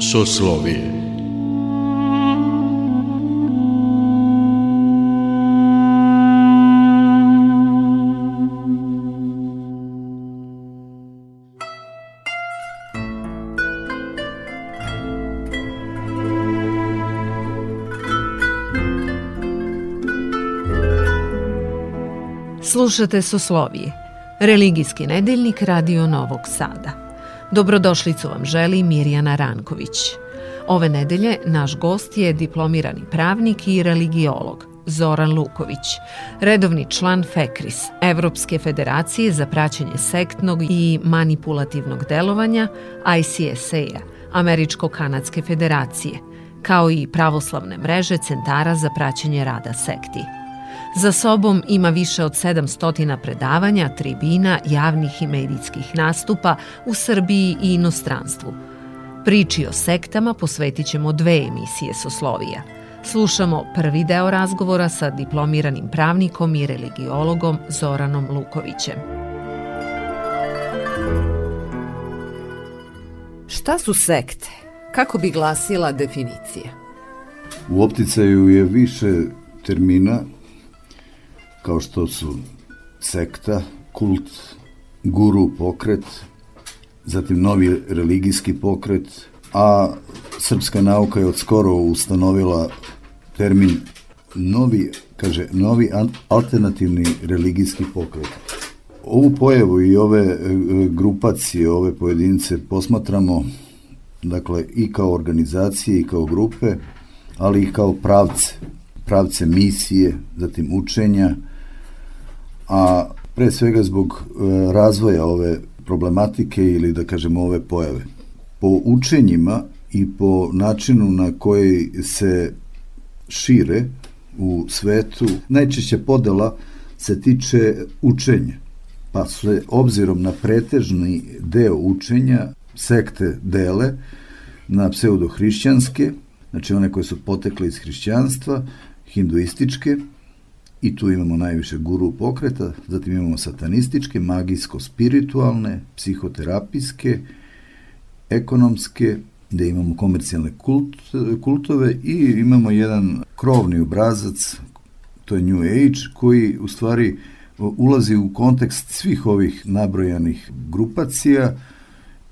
Soslovije Slušate Soslovije, religijski nedeljnik Radio Novog Sada. Dobrodošlicu vam želi Mirjana Ranković. Ove nedelje naš gost je diplomirani pravnik i religiolog Zoran Luković, redovni član FEKRIS, Evropske federacije za praćenje sektnog i manipulativnog delovanja ICSA, Američko-Kanadske federacije, kao i pravoslavne mreže centara za praćenje rada sekti. Za sobom ima više od 700 predavanja, tribina, javnih i medijskih nastupa u Srbiji i inostranstvu. Priči o sektama posvetit ćemo dve emisije Soslovija. Slušamo prvi deo razgovora sa diplomiranim pravnikom i religiologom Zoranom Lukovićem. Šta su sekte? Kako bi glasila definicija? U opticaju je više termina kao što su sekta, kult, guru pokret, zatim novi religijski pokret, a srpska nauka je od skoro ustanovila termin novi, kaže, novi alternativni religijski pokret. Ovu pojavu i ove e, grupacije, ove pojedince posmatramo dakle i kao organizacije i kao grupe, ali i kao pravce, pravce misije, zatim učenja, a pre svega zbog e, razvoja ove problematike ili da kažemo ove pojave. Po učenjima i po načinu na koji se šire u svetu, najčešće podela se tiče učenja. Pa se obzirom na pretežni deo učenja sekte dele na pseudohrišćanske, znači one koje su potekle iz hrišćanstva, hinduističke, i tu imamo najviše guru pokreta, zatim imamo satanističke, magijsko-spiritualne, psihoterapijske, ekonomske, gde imamo komercijalne kult, kultove i imamo jedan krovni obrazac, to je New Age, koji u stvari ulazi u kontekst svih ovih nabrojanih grupacija,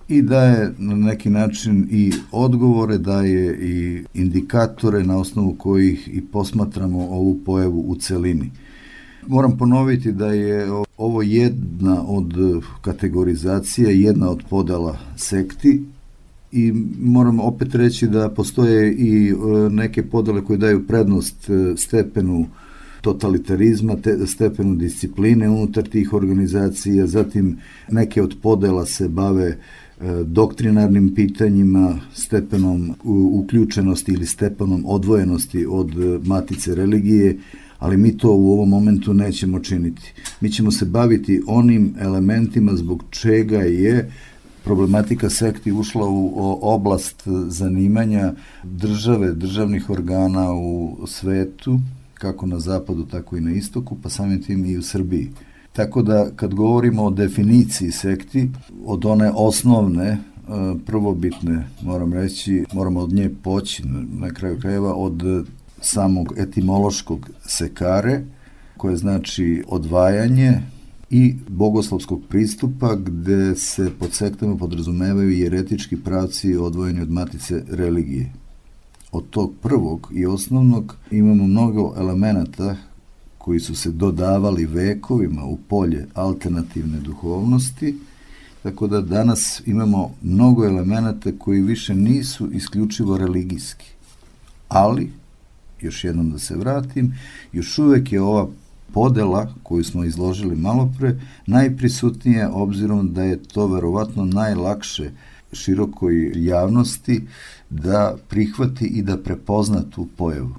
i daje na neki način i odgovore, daje i indikatore na osnovu kojih i posmatramo ovu pojavu u celini. Moram ponoviti da je ovo jedna od kategorizacija, jedna od podela sekti i moram opet reći da postoje i e, neke podele koje daju prednost e, stepenu totalitarizma, te, stepenu discipline unutar tih organizacija, zatim neke od podela se bave doktrinarnim pitanjima, stepenom uključenosti ili stepenom odvojenosti od e, matice religije, ali mi to u ovom momentu nećemo činiti. Mi ćemo se baviti onim elementima zbog čega je problematika sekti ušla u oblast zanimanja države, državnih organa u svetu, kako na zapadu, tako i na istoku, pa samim tim i u Srbiji. Tako da kad govorimo o definiciji sekti, od one osnovne, e, prvobitne, moram reći, moramo od nje poći na kraju krajeva od samog etimološkog sekare, koje znači odvajanje i bogoslovskog pristupa gde se pod sektama podrazumevaju jeretički pravci odvojeni od matice religije. Od tog prvog i osnovnog imamo mnogo elemenata koji su se dodavali vekovima u polje alternativne duhovnosti, tako da danas imamo mnogo elemenata koji više nisu isključivo religijski. Ali, još jednom da se vratim, još uvek je ova podela koju smo izložili malo pre najprisutnija obzirom da je to verovatno najlakše širokoj javnosti da prihvati i da prepozna tu pojavu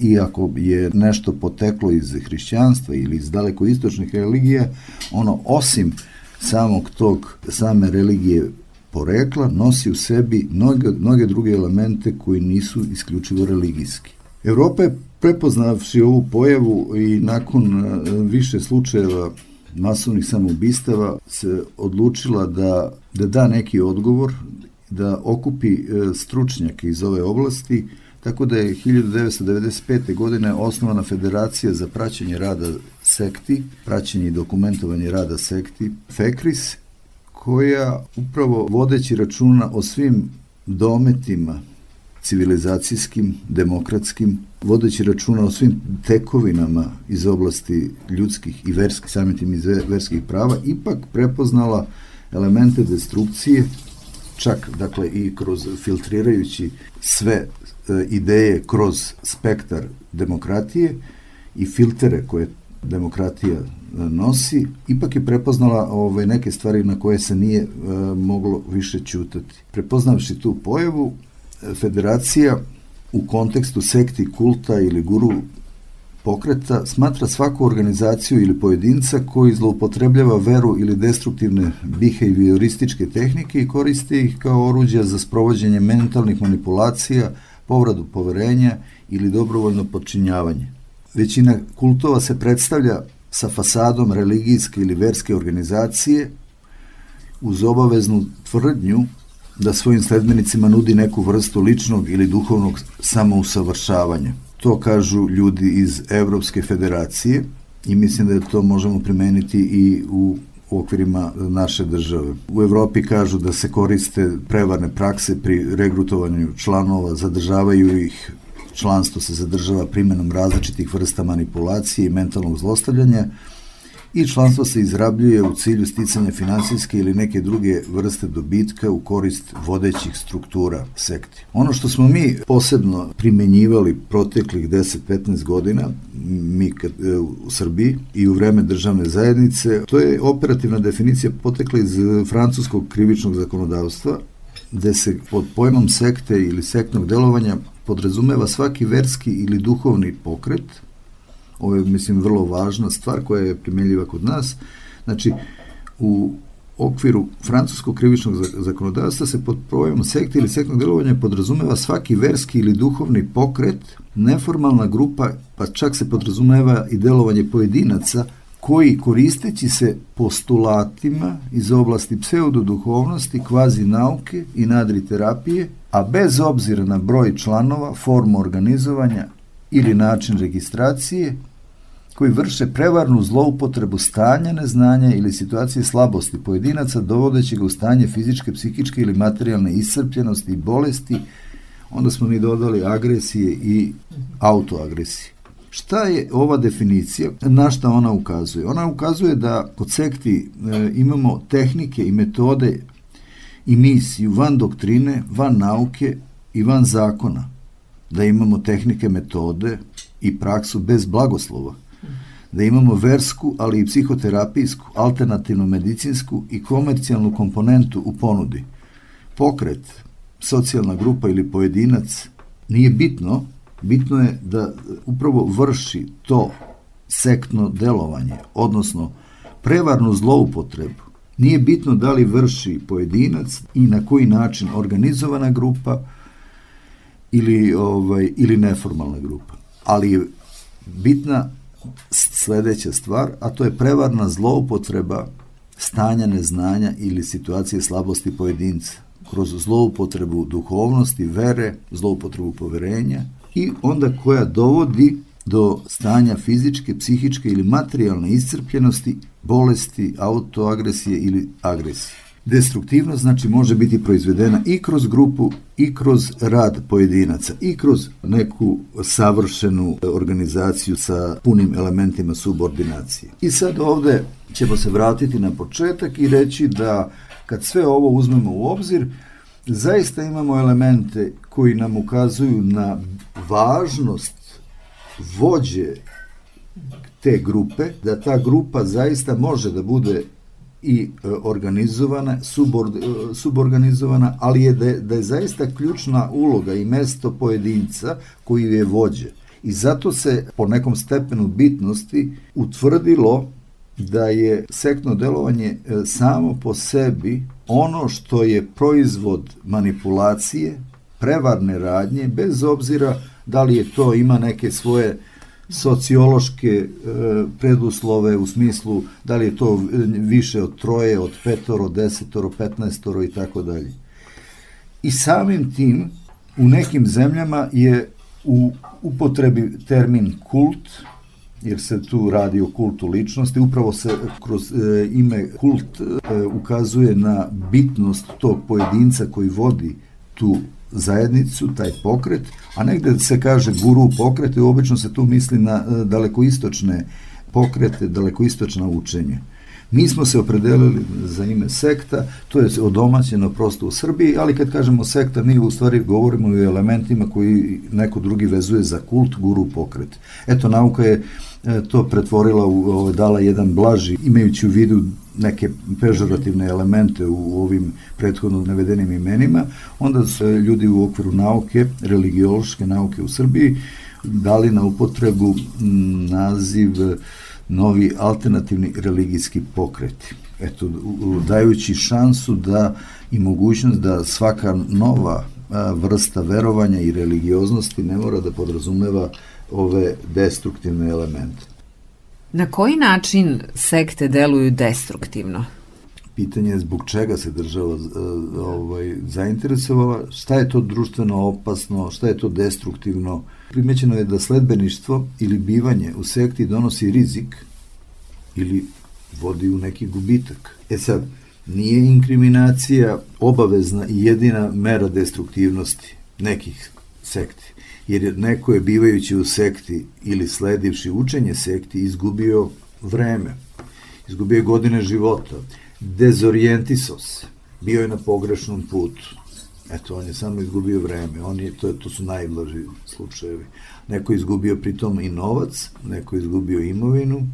iako je nešto poteklo iz hrišćanstva ili iz daleko istočnih religija, ono osim samog tog, same religije porekla, nosi u sebi mnoge, mnoge druge elemente koji nisu isključivo religijski. Evropa je Prepoznavši ovu pojavu i nakon e, više slučajeva masovnih samoubistava se odlučila da, da da neki odgovor, da okupi e, stručnjake iz ove oblasti, tako da je 1995. godine osnovana Federacija za praćenje rada sekti, praćenje i dokumentovanje rada sekti, FEKRIS, koja upravo vodeći računa o svim dometima civilizacijskim, demokratskim, vodeći računa o svim tekovinama iz oblasti ljudskih i verskih, samitim iz verskih prava, ipak prepoznala elemente destrukcije, čak dakle i kroz filtrirajući sve ideje kroz spektar demokratije i filtere koje demokratija e, nosi, ipak je prepoznala ove ovaj, neke stvari na koje se nije e, moglo više ćutati. Prepoznavši tu pojavu, federacija u kontekstu sekti, kulta ili guru pokreta smatra svaku organizaciju ili pojedinca koji zloupotrebljava veru ili destruktivne behaviorističke tehnike i koristi ih kao oruđa za sprovođenje mentalnih manipulacija, povradu poverenja ili dobrovoljno podčinjavanje. Većina kultova se predstavlja sa fasadom religijske ili verske organizacije uz obaveznu tvrdnju da svojim sledbenicima nudi neku vrstu ličnog ili duhovnog samousavršavanja. To kažu ljudi iz Evropske federacije i mislim da to možemo primeniti i u u okvirima naše države. U Evropi kažu da se koriste prevarne prakse pri regrutovanju članova, zadržavaju ih, članstvo se zadržava primenom različitih vrsta manipulacije i mentalnog zlostavljanja, i članstvo se izrabljuje u cilju sticanja finansijske ili neke druge vrste dobitka u korist vodećih struktura sekti. Ono što smo mi posebno primenjivali proteklih 10-15 godina, mi kad, e, u Srbiji i u vreme državne zajednice, to je operativna definicija potekla iz francuskog krivičnog zakonodavstva, gde se pod pojmom sekte ili sektnog delovanja podrazumeva svaki verski ili duhovni pokret – Ovo je, mislim, vrlo važna stvar koja je primenljiva kod nas. Znači, u okviru francuskog krivičnog zakonodavstva se pod pojemom sekte ili sektnog delovanja podrazumeva svaki verski ili duhovni pokret, neformalna grupa, pa čak se podrazumeva i delovanje pojedinaca koji koristeći se postulatima iz oblasti pseudoduhovnosti, kvazi nauke i nadri terapije, a bez obzira na broj članova, formu organizovanja ili način registracije, koji vrše prevarnu zloupotrebu stanja neznanja ili situacije slabosti pojedinaca dovodeći ga u stanje fizičke, psihičke ili materijalne iscrpljenosti i bolesti, onda smo mi dodali agresije i autoagresije. Šta je ova definicija? Na šta ona ukazuje? Ona ukazuje da kod sekti e, imamo tehnike i metode i misiju van doktrine, van nauke i van zakona. Da imamo tehnike, metode i praksu bez blagoslova da imamo versku, ali i psihoterapijsku, alternativnu medicinsku i komercijalnu komponentu u ponudi. Pokret, socijalna grupa ili pojedinac nije bitno, bitno je da upravo vrši to sektno delovanje, odnosno prevarnu zloupotrebu. Nije bitno da li vrši pojedinac i na koji način organizovana grupa ili ovaj ili neformalna grupa. Ali je bitna sledeća stvar, a to je prevarna zloupotreba stanja neznanja ili situacije slabosti pojedinca kroz zloupotrebu duhovnosti, vere, zloupotrebu poverenja i onda koja dovodi do stanja fizičke, psihičke ili materijalne iscrpljenosti, bolesti, autoagresije ili agresije. Destruktivnost znači može biti proizvedena i kroz grupu i kroz rad pojedinaca i kroz neku savršenu organizaciju sa punim elementima subordinacije. I sad ovde ćemo se vratiti na početak i reći da kad sve ovo uzmemo u obzir, zaista imamo elemente koji nam ukazuju na važnost vođe te grupe, da ta grupa zaista može da bude i e, organizovana, subord, e, suborganizovana, ali je da, da je zaista ključna uloga i mesto pojedinca koji je vođe. I zato se po nekom stepenu bitnosti utvrdilo da je sektno delovanje e, samo po sebi ono što je proizvod manipulacije, prevarne radnje, bez obzira da li je to, ima neke svoje sociološke e, preduslove u smislu da li je to više od troje, od petoro, desetoro, petnaestoro i tako dalje. I samim tim u nekim zemljama je u upotrebi termin kult, jer se tu radi o kultu ličnosti, upravo se kroz e, ime kult e, ukazuje na bitnost tog pojedinca koji vodi tu zajednicu, taj pokret, a negde se kaže guru pokrete, obično se tu misli na e, dalekoistočne pokrete, dalekoistočna učenja. Mi smo se opredelili za ime sekta, to je odomaćeno prosto u Srbiji, ali kad kažemo sekta, mi u stvari govorimo o elementima koji neko drugi vezuje za kult, guru, pokret. Eto, nauka je e, to pretvorila, u, dala jedan blaži, imajući u vidu neke pežorativne elemente u ovim prethodno navedenim imenima, onda su ljudi u okviru nauke, religiološke nauke u Srbiji, dali na upotrebu naziv novi alternativni religijski pokreti. Eto, dajući šansu da i mogućnost da svaka nova vrsta verovanja i religioznosti ne mora da podrazumeva ove destruktivne elemente. Na koji način sekte deluju destruktivno? Pitanje je zbog čega se država ovaj, zainteresovala, šta je to društveno opasno, šta je to destruktivno, Primećeno je da sledbeništvo ili bivanje u sekti donosi rizik ili vodi u neki gubitak. E sad, nije inkriminacija obavezna i jedina mera destruktivnosti nekih sekti, jer neko je bivajući u sekti ili sledivši učenje sekti izgubio vreme, izgubio godine života, dezorijentisao se, bio je na pogrešnom putu, Eto, on je samo izgubio vreme, on je, to, to su najblaži slučajevi. Neko je izgubio pritom i novac, neko je izgubio imovinu,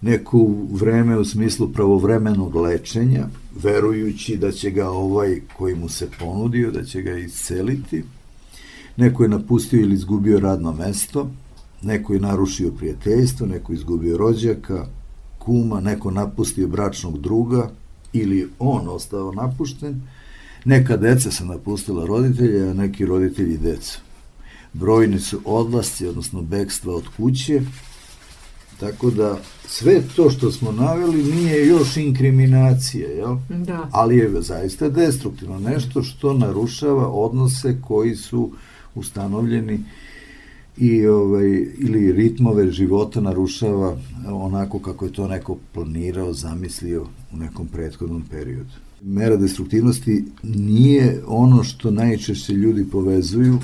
neko vreme u smislu pravovremenog lečenja, verujući da će ga ovaj koji mu se ponudio, da će ga isceliti, neko je napustio ili izgubio radno mesto, neko je narušio prijateljstvo, neko je izgubio rođaka, kuma, neko napustio bračnog druga ili on ostao napušten, Neka deca se napustila roditelja, a neki roditelji deca. Brojni su odlasci, odnosno bekstva od kuće, tako da sve to što smo naveli nije još inkriminacija, jel? Da. ali je zaista destruktivno, nešto što narušava odnose koji su ustanovljeni i ovaj ili ritmove života narušava onako kako je to neko planirao, zamislio u nekom prethodnom periodu. Mera destruktivnosti nije ono što najčešće ljudi povezuju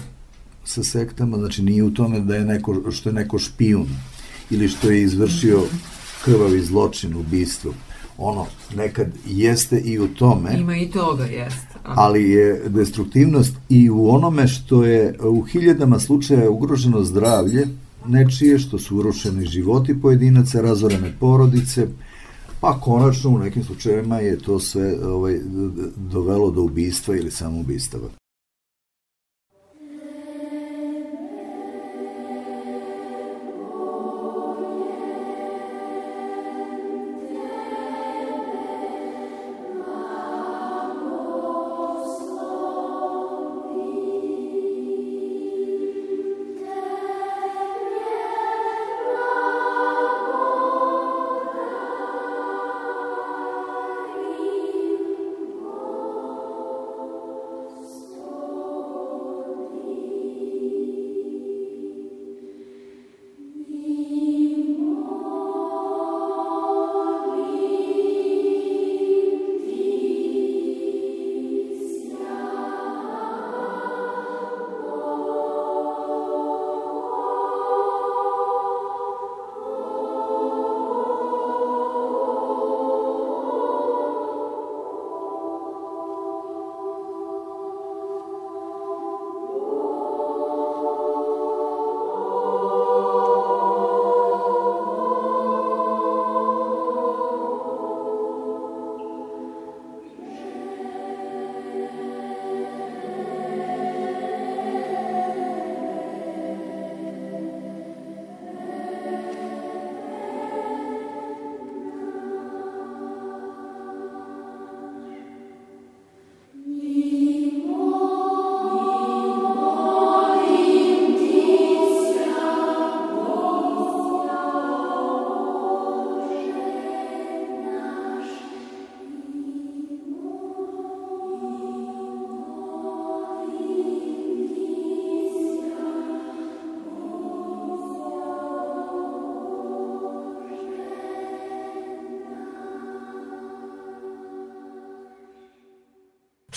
sa sektama, znači nije u tome da je neko, što je neko špijun ili što je izvršio krvavi zločin, ubistvo. Ono nekad jeste i u tome. Ima i toga, jeste. Ali je destruktivnost i u onome što je u hiljadama slučaja ugroženo zdravlje, nečije što su urušeni životi pojedinaca, razorene porodice, pa konačno u nekim slučajevima je to sve ovaj, dovelo do ubistva ili samoubistava.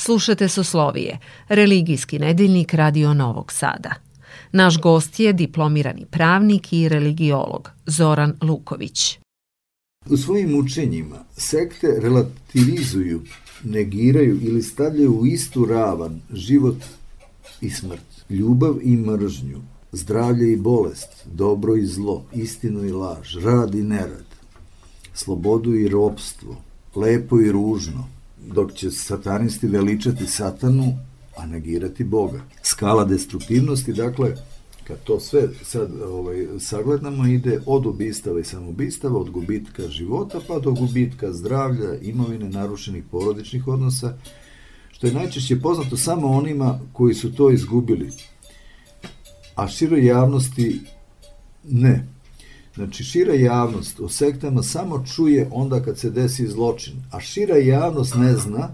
Slušate Soslovije, religijski nedeljnik Radio Novog Sada. Naš gost je diplomirani pravnik i religiolog Zoran Luković. U svojim učenjima sekte relativizuju, negiraju ili stavljaju u istu ravan život i smrt, ljubav i mržnju, zdravlje i bolest, dobro i zlo, istinu i laž, rad i nerad, slobodu i ropstvo, lepo i ružno, dok će satanisti veličati satanu, a negirati Boga. Skala destruktivnosti, dakle, kad to sve sad ovaj, sagledamo, ide od ubistava i samobistava, od gubitka života pa do gubitka zdravlja, imovine, narušenih porodičnih odnosa, što je najčešće poznato samo onima koji su to izgubili, a široj javnosti ne. Znači, šira javnost o sektama samo čuje onda kad se desi zločin, a šira javnost ne zna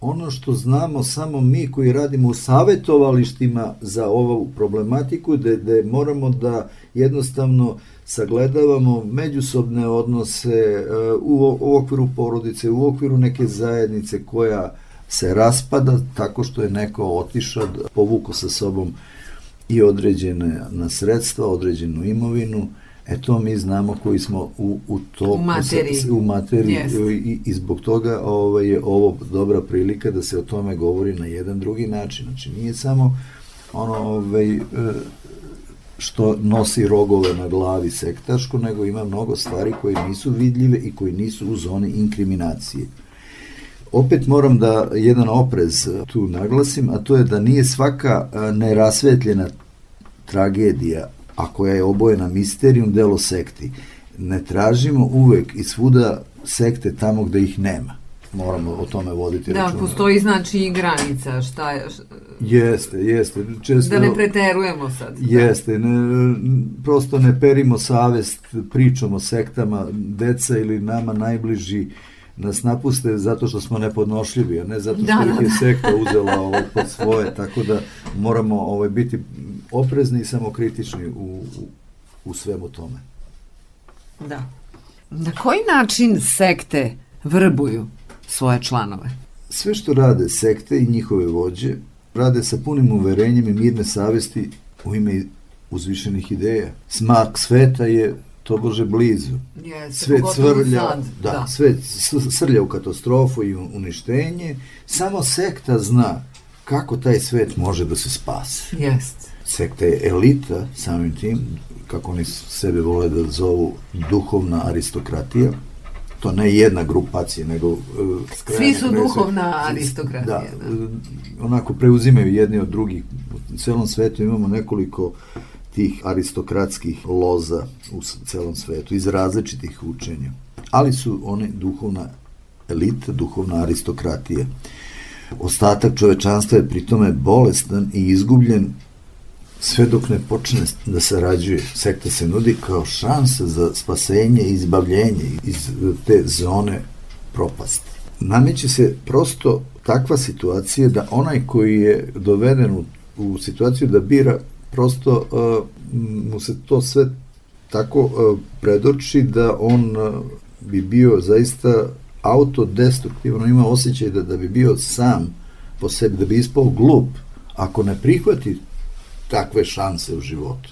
ono što znamo samo mi koji radimo u savetovalištima za ovu problematiku, da, da moramo da jednostavno sagledavamo međusobne odnose e, u, u okviru porodice, u okviru neke zajednice koja se raspada tako što je neko otišao, povuko sa sobom i određene na sredstva, određenu imovinu, E to mi znamo koji smo u, u to u materiji, u materiji i, i zbog toga ovaj, je ovo dobra prilika da se o tome govori na jedan drugi način. Znači nije samo ono ovaj, e, što nosi rogove na glavi sektaško, nego ima mnogo stvari koje nisu vidljive i koji nisu u zoni inkriminacije. Opet moram da jedan oprez tu naglasim, a to je da nije svaka e, nerasvetljena tragedija a koja je obojena misterijum delo sekti. Ne tražimo uvek i svuda sekte tamo gde ih nema. Moramo o tome voditi da, računa. Da, postoji znači i granica, šta je... Šta... Jeste, jeste. Često, da ne preterujemo sad. Da. Jeste, ne, prosto ne perimo savest pričom o sektama, deca ili nama najbliži nas napuste zato što smo nepodnošljivi, a ne zato što da, ih je da. sekta uzela ovo pod svoje, tako da moramo ovaj, biti oprezni i samokritični u, u, u svemu tome. Da. Na koji način sekte vrbuju svoje članove? Sve što rade sekte i njihove vođe, rade sa punim uverenjem i mirne savesti u ime uzvišenih ideja. Smak sveta je tobože blizu. Yes, svet cvrlja, sad, da, da. svet srlja u katastrofu i uništenje. Samo sekta zna kako taj svet može da se spase. Jest sekta je elita, samim tim, kako oni sebe vole da zovu duhovna aristokratija, to ne jedna grupacija, nego... Uh, Svi su duhovna aristokratija. Da, da. Uh, onako preuzimaju jedni od drugih. U celom svetu imamo nekoliko tih aristokratskih loza u celom svetu, iz različitih učenja. Ali su one duhovna elita, duhovna aristokratija. Ostatak čovečanstva je pritome bolestan i izgubljen sve dok ne počne da sarađuje. Sekta se nudi kao šansa za spasenje i izbavljenje iz te zone propasti. Nameće se prosto takva situacija da onaj koji je doveden u, u situaciju da bira prosto uh, mu se to sve tako uh, predoči da on uh, bi bio zaista autodestruktivan, ima osjećaj da, da bi bio sam po sebi, da bi ispao glup ako ne prihvati takve šanse u životu.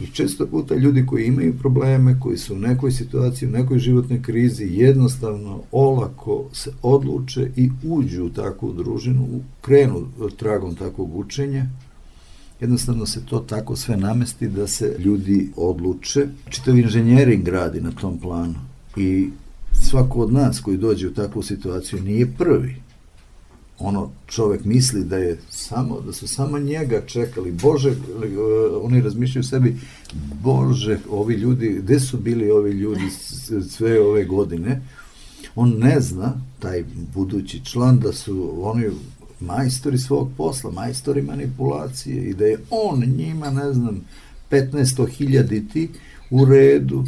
I često puta ljudi koji imaju probleme, koji su u nekoj situaciji, u nekoj životnoj krizi, jednostavno olako se odluče i uđu u takvu družinu, krenu tragom takvog učenja, jednostavno se to tako sve namesti da se ljudi odluče. Čitav inženjering radi na tom planu i svako od nas koji dođe u takvu situaciju nije prvi ono čovek misli da je samo da su samo njega čekali. Bože e, oni razmišljaju sebi Bože ovi ljudi gde su bili ovi ljudi sve ove godine? On ne zna taj budući član da su oni majstori svog posla majstori manipulacije i da je on njima ne znam 15.000 ti u redu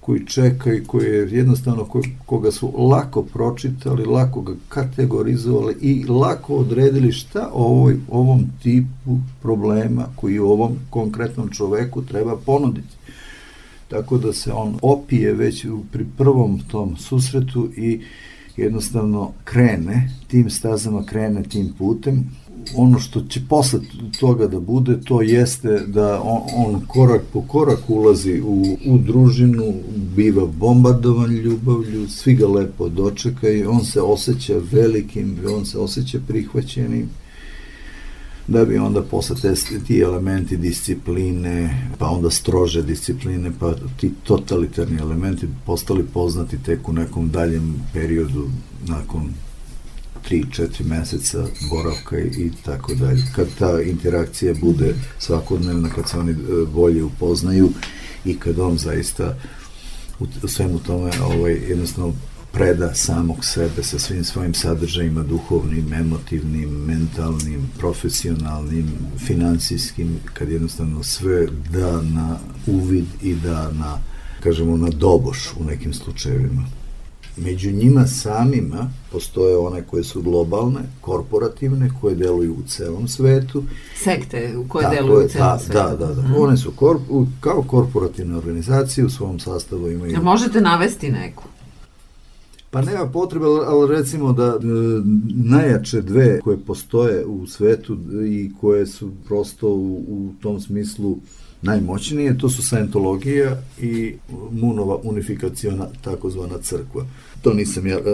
koji čeka i koji je jednostavno ko, koga su lako pročitali, lako ga kategorizovali i lako odredili šta ovoj, ovom tipu problema koji u ovom konkretnom čoveku treba ponuditi. Tako da se on opije već pri prvom tom susretu i jednostavno krene, tim stazama krene tim putem. Ono što će posle toga da bude, to jeste da on, on korak po korak ulazi u, u družinu, biva bombardovan ljubavlju, svi ga lepo dočekaju, on se osjeća velikim, on se osjeća prihvaćenim da bi onda posle te, ti elementi discipline, pa onda strože discipline, pa ti totalitarni elementi postali poznati tek u nekom daljem periodu nakon 3-4 meseca boravka i tako dalje. Kad ta interakcija bude svakodnevna, kad se oni e, bolje upoznaju i kad on zaista u svemu tome ovaj, jednostavno preda samog sebe sa svim svojim sadržajima duhovnim, emotivnim, mentalnim, profesionalnim, finansijskim, kad jednostavno sve da na uvid i da na, kažemo, na doboš u nekim slučajevima. Među njima samima postoje one koje su globalne, korporativne, koje deluju u celom svetu. Sekte koje da, deluju u celom da, svetu. Da, da, da. Mm. One su korp, kao korporativne organizacije u svom sastavu imaju... A možete navesti neku? Pa nema potrebe, ali recimo da e, najjače dve koje postoje u svetu i koje su prosto u, u tom smislu najmoćnije, to su Scientologija i Munova unifikaciona takozvana crkva. To nisam ja uh,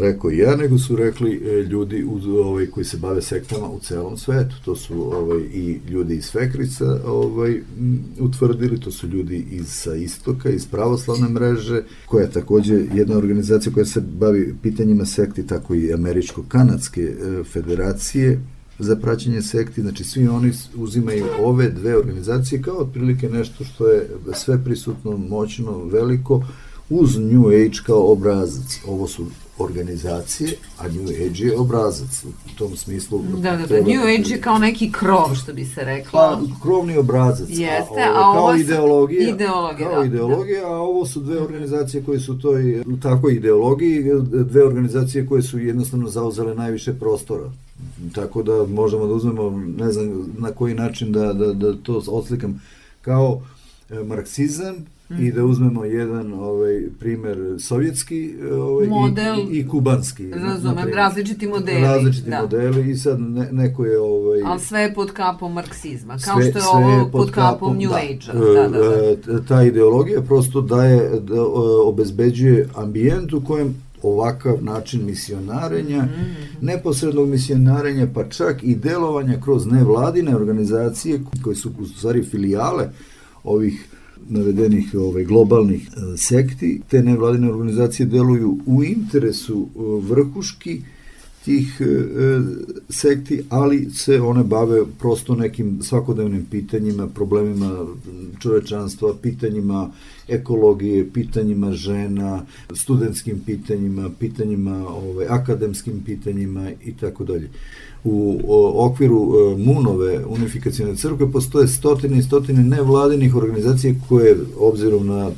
rekao ja, nego su rekli uh, ljudi u, ovaj, koji se bave sektama u celom svetu. To su ovaj, i ljudi iz Fekrica ovaj, utvrdili, to su ljudi iz sa istoka, iz pravoslavne mreže, koja je takođe jedna organizacija koja se bavi pitanjima sekti, tako i američko-kanadske uh, federacije, za praćenje sekti, znači svi oni uzimaju ove dve organizacije kao otprilike nešto što je sve prisutno, moćno, veliko, uz New Age kao obrazac. Ovo su organizacije, a New Age je obrazac. U tom smislu... Da, da, da. New Age je kao neki krov, što bi se reklo. Pa, krovni obrazac. Jeste, a, ovo, a kao ovo ideologija. Ideologija, kao da, ideologija, da. a ovo su dve organizacije koje su toj, u takvoj ideologiji, dve organizacije koje su jednostavno zauzele najviše prostora. Tako da možemo da uzmemo, ne znam na koji način da, da, da to oslikam, kao e, marksizam, i da uzmemo jedan ovaj primer sovjetski ovaj Model, i, i kubanski razumem različiti modeli različiti da. modeli i sad ne, neko je ovaj al sve je pod kapom marksizma kao sve, što je ovo pod, pod kapom, New da, Age da, da, da. E, ta ideologija prosto daje da, obezbeđuje ambijent u kojem ovakav način misionarenja, mm -hmm. neposrednog misionarenja, pa čak i delovanja kroz nevladine organizacije koje su u stvari filijale ovih navedenih ovaj, globalnih e, sekti. Te nevladine organizacije deluju u interesu e, vrhuški tih e, sekti, ali se one bave prosto nekim svakodnevnim pitanjima, problemima čovečanstva, pitanjima ekologije, pitanjima žena, studentskim pitanjima, pitanjima ovaj, akademskim pitanjima i tako dalje. U okviru e, Munove unifikacijone crkve postoje stotine i stotine nevladinih organizacija koje, obzirom na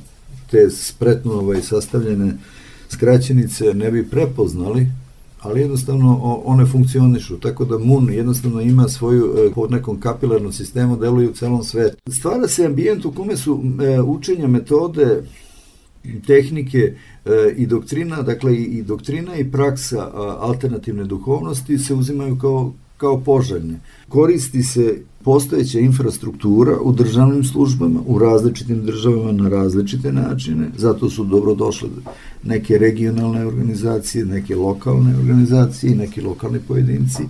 te spretno ovaj, sastavljene skraćenice, ne bi prepoznali, ali jednostavno one funkcionišu, tako da Mun jednostavno ima svoju, e, po nekom kapilarnom sistemu, deluje u celom svetu. Stvara se ambijent u kome su e, učenja metode tehnike e, i doktrina, dakle i doktrina i praksa alternativne duhovnosti se uzimaju kao, kao poželjne. Koristi se postojeća infrastruktura u državnim službama, u različitim državama na različite načine, zato su dobro došle neke regionalne organizacije, neke lokalne organizacije i neki lokalni pojedinci,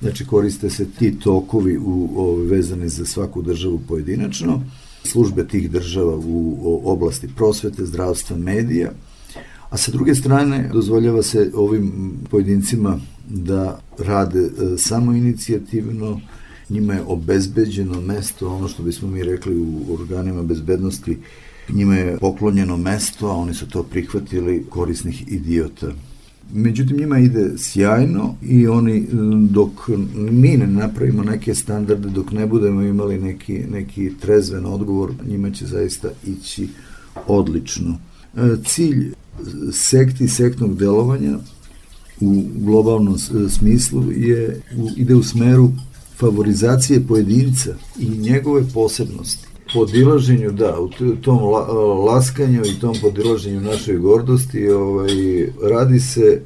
znači koriste se ti tokovi u, u, vezani za svaku državu pojedinačno, službe tih država u oblasti prosvete, zdravstva, medija, a sa druge strane dozvoljava se ovim pojedincima da rade e, samo inicijativno, njima je obezbeđeno mesto, ono što bismo mi rekli u organima bezbednosti, njima je poklonjeno mesto, a oni su to prihvatili korisnih idiota. Međutim, njima ide sjajno i oni dok mi ne napravimo neke standarde, dok ne budemo imali neki, neki trezven odgovor, njima će zaista ići odlično. E, cilj sekti, sektnog delovanja u globalnom smislu je, ide u smeru favorizacije pojedinca i njegove posebnosti. Podilaženju, da, u tom la, laskanju i tom podilaženju našoj gordosti ovaj, radi se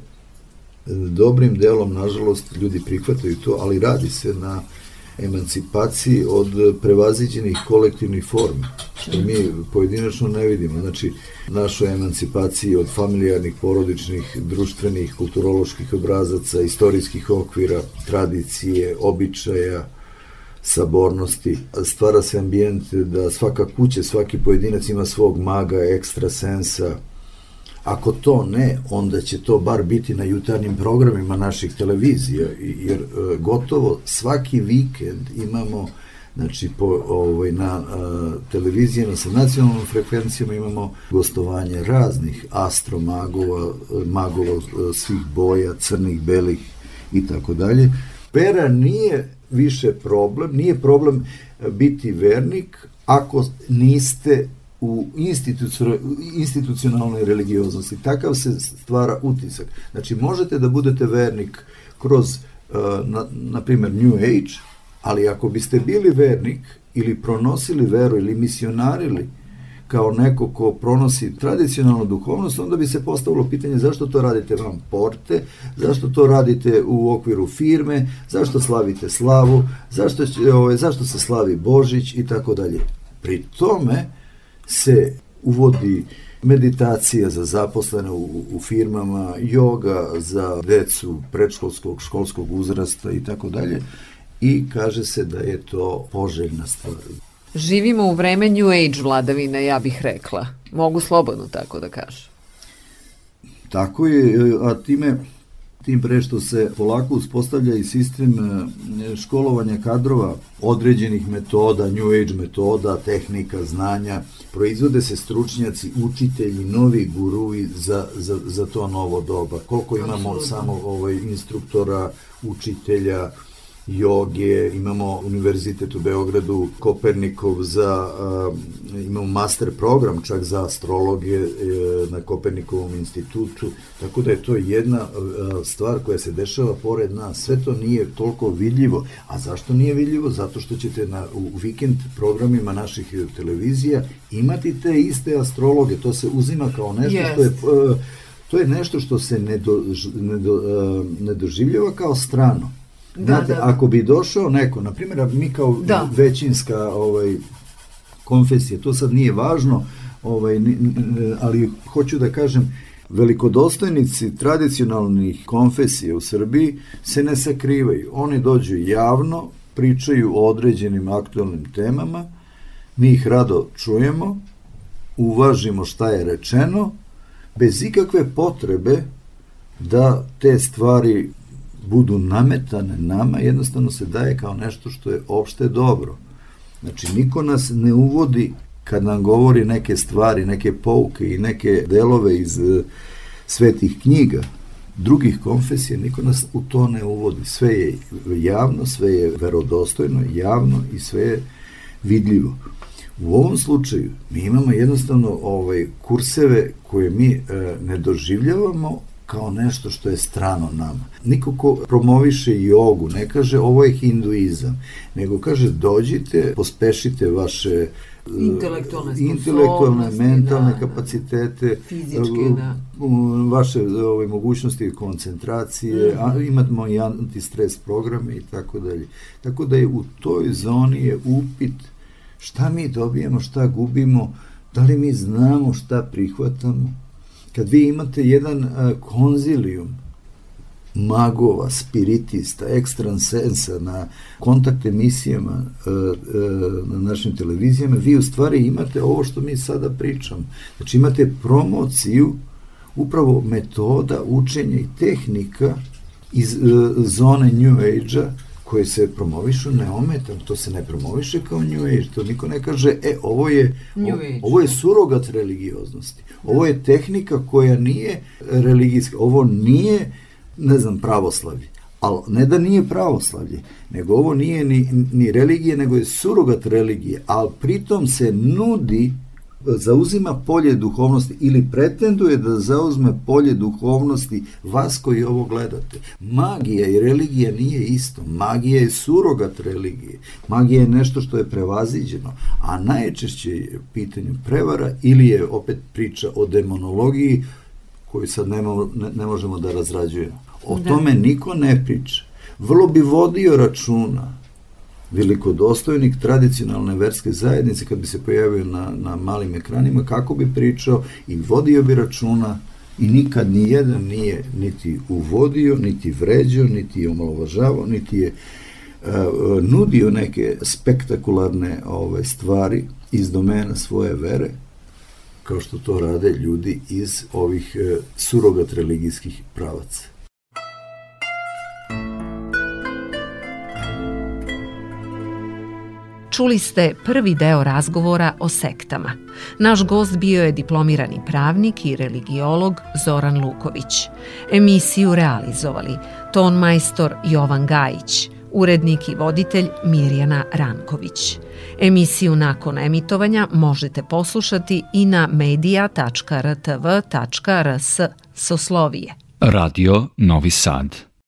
dobrim delom, nažalost, ljudi prihvataju to, ali radi se na emancipaciji od prevaziđenih kolektivnih formi, što mi pojedinačno ne vidimo. Znači, našoj emancipaciji od familijarnih, porodičnih, društvenih, kulturoloških obrazaca, istorijskih okvira, tradicije, običaja, sabornosti. Stvara se ambijent da svaka kuća, svaki pojedinac ima svog maga, ekstra sensa, Ako to ne, onda će to bar biti na jutarnjim programima naših televizija, jer e, gotovo svaki vikend imamo znači po ovaj na a, televizijama sa nacionalnom frekvencijama imamo gostovanje raznih astromagova, magova e, svih boja, crnih, belih i tako dalje. Vera nije više problem, nije problem biti vernik ako niste u institucionalnoj religioznosti. Takav se stvara utisak. Znači, možete da budete vernik kroz, uh, na, na primjer, New Age, ali ako biste bili vernik ili pronosili veru ili misionarili kao neko ko pronosi tradicionalnu duhovnost, onda bi se postavilo pitanje zašto to radite van porte, zašto to radite u okviru firme, zašto slavite slavu, zašto, ovaj, zašto se slavi Božić i tako dalje. Pri tome, se uvodi meditacija za zaposlene u, u firmama, yoga za decu predškolskog, školskog uzrasta i tako dalje i kaže se da je to poželjna stvar. Živimo u vreme New Age vladavine, ja bih rekla. Mogu slobodno tako da kažem. Tako je, a time tim pre što se polako uspostavlja i sistem e, školovanja kadrova određenih metoda, New Age metoda, tehnika, znanja, proizvode se stručnjaci, učitelji, novi guruvi za, za, za to novo doba. Koliko imamo samo ovaj, instruktora, učitelja, joge, imamo univerzitet u Beogradu, Kopernikov za, imamo master program čak za astrologije uh, na Kopernikovom institutu, tako da je to jedna uh, stvar koja se dešava pored nas. Sve to nije toliko vidljivo. A zašto nije vidljivo? Zato što ćete na, u vikend programima naših televizija imati te iste astrologe. To se uzima kao nešto yes. što je... To je nešto što se ne, do, ne, do, ne doživljava kao strano Da, Znate, da, ako bi došao neko, na primjer, mi kao da. većinska ovaj, konfesija, to sad nije važno, ovaj, ali hoću da kažem, velikodostojnici tradicionalnih konfesija u Srbiji se ne sakrivaju. Oni dođu javno, pričaju o određenim aktualnim temama, mi ih rado čujemo, uvažimo šta je rečeno, bez ikakve potrebe da te stvari budu nametane nama, jednostavno se daje kao nešto što je opšte dobro. Znači, niko nas ne uvodi kad nam govori neke stvari, neke pouke i neke delove iz uh, svetih knjiga, drugih konfesija, niko nas u to ne uvodi. Sve je javno, sve je verodostojno, javno i sve je vidljivo. U ovom slučaju mi imamo jednostavno ovaj kurseve koje mi e, ne doživljavamo kao nešto što je strano nama. Niko ko promoviše jogu ne kaže ovo je hinduizam, nego kaže dođite, pospešite vaše intelektualne, intelektualne mentalne da, kapacitete, fizičke, da. vaše ove, mogućnosti koncentracije, mm. a, imamo i antistres programe i tako dalje. Tako da je u toj zoni je upit šta mi dobijemo, šta gubimo, da li mi znamo šta prihvatamo, kad vi imate jedan uh, konzilijum magova, spiritista, ekstransensa na kontakt emisijama uh, uh, na našim televizijama, vi u stvari imate ovo što mi sada pričamo. Znači imate promociju upravo metoda učenja i tehnika iz zone New Age-a koje se promovišu neometan, to se ne promoviše kao New Age, to niko ne kaže, e, ovo je, Age, ovo je da. surogat religioznosti, ovo je tehnika koja nije religijska, ovo nije, ne znam, pravoslavlje, ali ne da nije pravoslavlje, nego ovo nije ni, ni religije, nego je surogat religije, ali pritom se nudi zauzima polje duhovnosti ili pretenduje da zauzme polje duhovnosti vas koji ovo gledate. Magija i religija nije isto. Magija je surogat religije. Magija je nešto što je prevaziđeno, a najčešće je pitanju prevara ili je opet priča o demonologiji koju sad ne, ne, ne možemo da razrađujemo. O da. tome niko ne priča. Vrlo bi vodio računa velikodostojnik tradicionalne verske zajednice kad bi se pojavio na, na malim ekranima, kako bi pričao i vodio bi računa i nikad ni jedan nije niti uvodio, niti vređao, niti je omalovažavao, niti je uh, nudio neke spektakularne ove stvari iz domena svoje vere, kao što to rade ljudi iz ovih uh, surogat religijskih pravaca. Čuli ste prvi deo razgovora o sektama. Naš gost bio je diplomirani pravnik i religiolog Zoran Luković. Emisiju realizovali ton majstor Jovan Gajić, urednik i voditelj Mirjana Ranković. Emisiju nakon emitovanja možete poslušati i na media.rtv.rs Soslovije. Radio Novi Sad